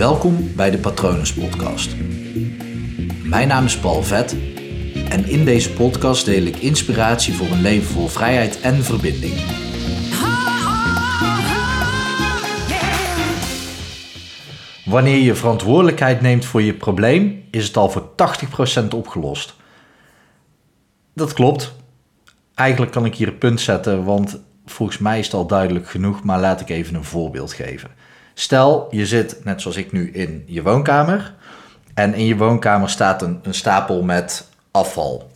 Welkom bij de Patronus Podcast. Mijn naam is Paul Vet en in deze podcast deel ik inspiratie voor een leven vol vrijheid en verbinding. Wanneer je verantwoordelijkheid neemt voor je probleem, is het al voor 80% opgelost. Dat klopt. Eigenlijk kan ik hier een punt zetten, want volgens mij is het al duidelijk genoeg, maar laat ik even een voorbeeld geven. Stel, je zit, net zoals ik nu, in je woonkamer. En in je woonkamer staat een, een stapel met afval.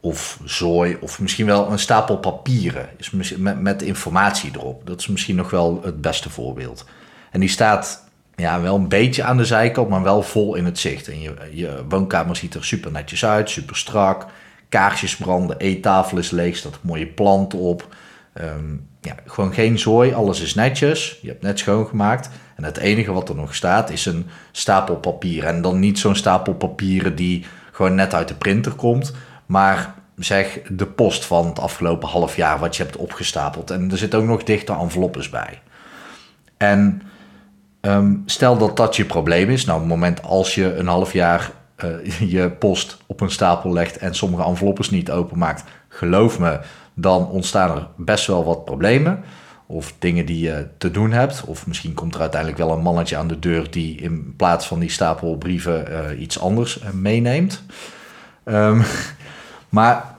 Of zooi, of misschien wel een stapel papieren. Is met, met informatie erop. Dat is misschien nog wel het beste voorbeeld. En die staat ja, wel een beetje aan de zijkant, maar wel vol in het zicht. En je, je woonkamer ziet er super netjes uit, super strak. Kaarsjes branden, eettafel is leeg, staat een mooie plant op. Ehm, ja, gewoon geen zooi, alles is netjes. Je hebt net schoongemaakt. En het enige wat er nog staat is een stapel papieren. En dan niet zo'n stapel papieren die gewoon net uit de printer komt. Maar zeg de post van het afgelopen half jaar wat je hebt opgestapeld. En er zitten ook nog dichte enveloppes bij. En ehm, stel dat dat je probleem is. Nou, op het moment als je een half jaar uh, je post op een stapel legt en sommige enveloppes niet openmaakt, geloof me, dan ontstaan er best wel wat problemen. Of dingen die je te doen hebt. Of misschien komt er uiteindelijk wel een mannetje aan de deur die in plaats van die stapel brieven uh, iets anders uh, meeneemt. Um, maar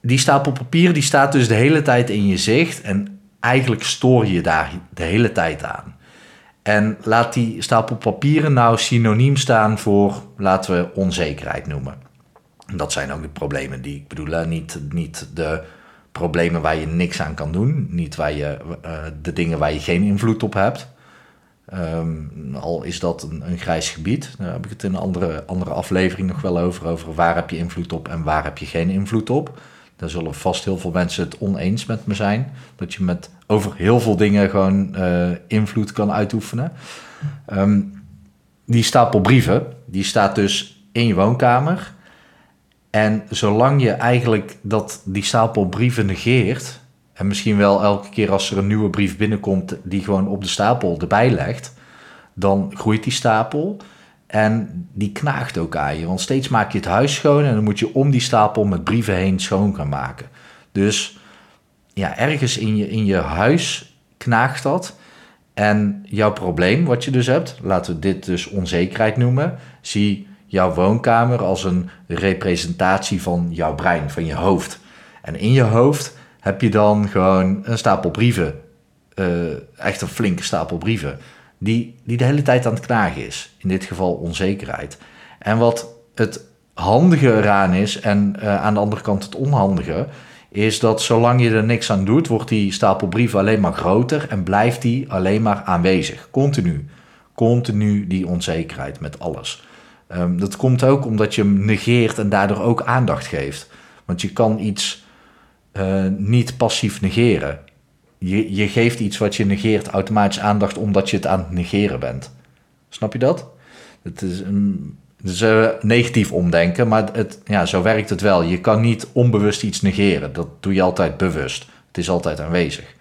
die stapel papieren die staat dus de hele tijd in je zicht. En eigenlijk stoor je daar de hele tijd aan. En laat die stapel papieren nou synoniem staan voor, laten we onzekerheid noemen. Dat zijn ook de problemen die ik bedoel. Niet, niet de problemen waar je niks aan kan doen. Niet waar je, uh, de dingen waar je geen invloed op hebt. Um, al is dat een, een, grijs gebied. Daar heb ik het in een andere, andere aflevering nog wel over. Over waar heb je invloed op en waar heb je geen invloed op. Daar zullen vast heel veel mensen het oneens met me zijn. Dat je met over heel veel dingen gewoon uh, invloed kan uitoefenen. Um, die stapel brieven, die staat dus in je woonkamer. En zolang je eigenlijk dat, die stapel brieven negeert, en misschien wel elke keer als er een nieuwe brief binnenkomt, die gewoon op de stapel erbij legt, dan groeit die stapel en die knaagt ook aan je. Want steeds maak je het huis schoon en dan moet je om die stapel met brieven heen schoon gaan maken. Dus ja, ergens in je, in je huis knaagt dat. En jouw probleem, wat je dus hebt, laten we dit dus onzekerheid noemen, zie jouw woonkamer als een representatie van jouw brein, van je hoofd. En in je hoofd heb je dan gewoon een stapel brieven, uh, echt een flinke stapel brieven, die, die de hele tijd aan het knagen is. In dit geval onzekerheid. En wat het handige eraan is, en uh, aan de andere kant het onhandige, is dat zolang je er niks aan doet, wordt die stapel brieven alleen maar groter en blijft die alleen maar aanwezig. Continu. Continu die onzekerheid met alles. Um, dat komt ook omdat je hem negeert en daardoor ook aandacht geeft. Want je kan iets uh, niet passief negeren. Je, je geeft iets wat je negeert automatisch aandacht omdat je het aan het negeren bent. Snap je dat? Het is een, een negatief omdenken, maar het, ja, zo werkt het wel. Je kan niet onbewust iets negeren. Dat doe je altijd bewust. Het is altijd aanwezig.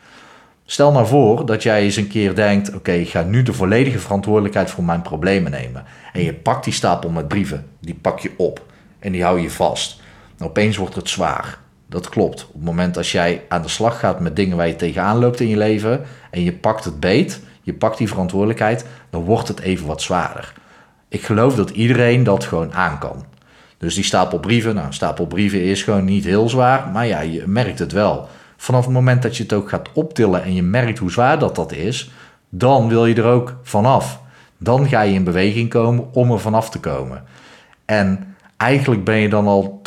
Stel nou voor dat jij eens een keer denkt: oké, ik ga nu de volledige verantwoordelijkheid voor mijn problemen nemen. En je pakt die stapel met brieven, die pak je op en die hou je vast. En opeens wordt het zwaar. Dat klopt. Op het moment als jij aan de slag gaat met dingen waar je tegenaan loopt in je leven en je pakt het beet, je pakt die verantwoordelijkheid, dan wordt het even wat zwaarder. Ik geloof dat iedereen dat gewoon aan kan. Dus die stapel brieven, nou, een stapel brieven is gewoon niet heel zwaar, maar ja, je merkt het wel vanaf het moment dat je het ook gaat optillen en je merkt hoe zwaar dat dat is, dan wil je er ook vanaf. Dan ga je in beweging komen om er vanaf te komen. En eigenlijk ben je dan al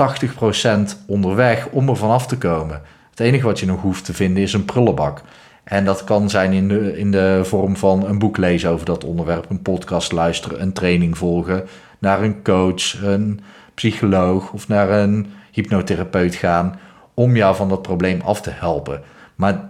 80% onderweg om er vanaf te komen. Het enige wat je nog hoeft te vinden is een prullenbak. En dat kan zijn in de, in de vorm van een boek lezen over dat onderwerp, een podcast luisteren, een training volgen, naar een coach, een psycholoog of naar een hypnotherapeut gaan om jou van dat probleem af te helpen. Maar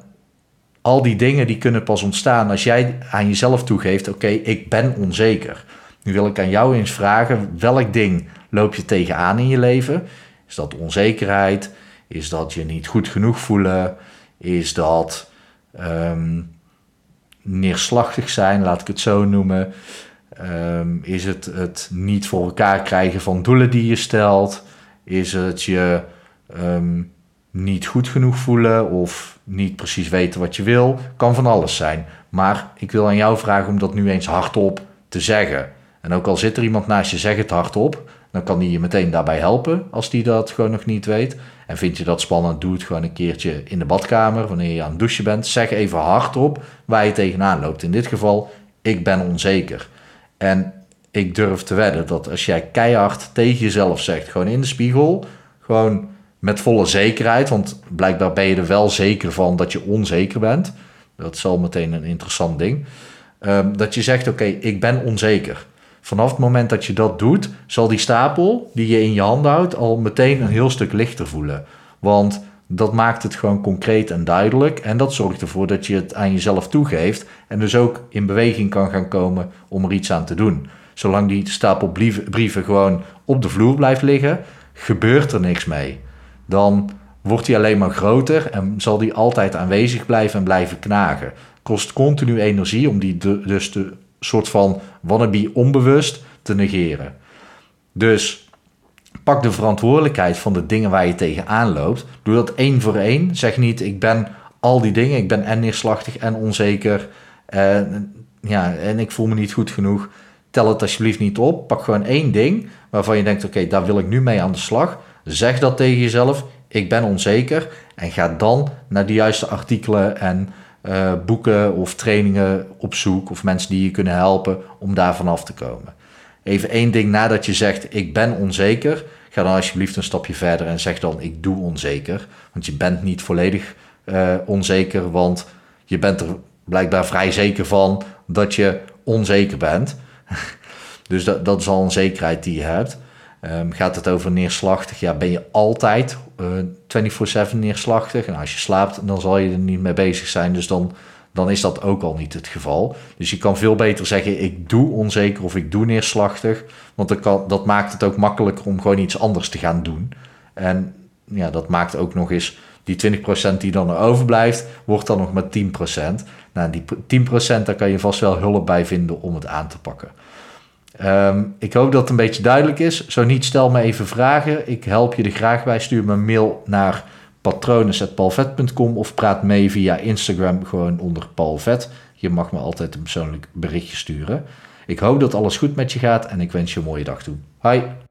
al die dingen die kunnen pas ontstaan als jij aan jezelf toegeeft: oké, ik ben onzeker. Nu wil ik aan jou eens vragen: welk ding loop je tegenaan in je leven? Is dat onzekerheid? Is dat je niet goed genoeg voelen? Is dat um, neerslachtig zijn, laat ik het zo noemen? Ehm, is het het niet voor elkaar krijgen van doelen die je stelt? Is het je ehm, niet goed genoeg voelen of niet precies weten wat je wil? Kan van alles zijn. Maar ik wil aan jou vragen om dat nu eens hardop te zeggen. En ook al zit er iemand naast je, zeg het hardop. Dan kan die je meteen daarbij helpen als die dat gewoon nog niet weet. En vind je dat spannend, doe het gewoon een keertje in de badkamer. Wanneer je aan het douchen bent, zeg even hardop waar je tegenaan loopt. In dit geval, ik ben onzeker. En ik durf te wedden dat als jij keihard tegen jezelf zegt, gewoon in de spiegel, gewoon met volle zekerheid, want blijkbaar ben je er wel zeker van dat je onzeker bent. Dat is al meteen een interessant ding. Ehm, dat je zegt, oké, ik ben onzeker. Vanaf het moment dat je dat doet, zal die stapel die je in je hand houdt al meteen een heel stuk lichter voelen. Want dat maakt het gewoon concreet en duidelijk. En dat zorgt ervoor dat je het aan jezelf toegeeft. En dus ook in beweging kan gaan komen om er iets aan te doen. Zolang die stapel brieven gewoon op de vloer blijft liggen, gebeurt er niks mee. Dan wordt die alleen maar groter en zal die altijd aanwezig blijven en blijven knagen. Kost continu energie om die dus de soort van wannabe onbewust te negeren. Dus pak de verantwoordelijkheid van de dingen waar je tegenaan loopt. Doe dat één voor één. Zeg niet, ik ben al die dingen. Ik ben en neerslachtig en onzeker. En, ja, en ik voel me niet goed genoeg. Tel het alsjeblieft niet op. Pak gewoon één ding waarvan je denkt, oké, daar wil ik nu mee aan de slag. Zeg dat tegen jezelf. Ik ben onzeker. En ga dan naar de juiste artikelen en uh, boeken of trainingen op zoek. Of mensen die je kunnen helpen om daar vanaf te komen. Even één ding nadat je zegt, ik ben onzeker. Ga dan alsjeblieft een stapje verder en zeg dan, ik doe onzeker. Want je bent niet volledig uh, onzeker, want je bent er blijkbaar vrij zeker van dat je onzeker bent. dus dat, dat is al een zekerheid die je hebt. Um, gaat het over neerslachtig? Ja, ben je altijd uh, 24-7 neerslachtig? En als je slaapt, dan zal je er niet mee bezig zijn. Dus dan, dan is dat ook al niet het geval. Dus je kan veel beter zeggen: ik doe onzeker of ik doe neerslachtig. Want dat, kan, dat maakt het ook makkelijker om gewoon iets anders te gaan doen. En ja, dat maakt ook nog eens die 20% die dan er overblijft, wordt dan nog maar 10%. Nou, die 10% daar kan je vast wel hulp bij vinden om het aan te pakken. Ehm, ik hoop dat het een beetje duidelijk is. Zo niet, stel me even vragen. Ik help je er graag bij. Stuur me een mail naar patronen.palvet.com of praat mee via Instagram gewoon onder Palvet. Je mag me altijd een persoonlijk berichtje sturen. Ik hoop dat alles goed met je gaat en ik wens je een mooie dag toe. Hoi!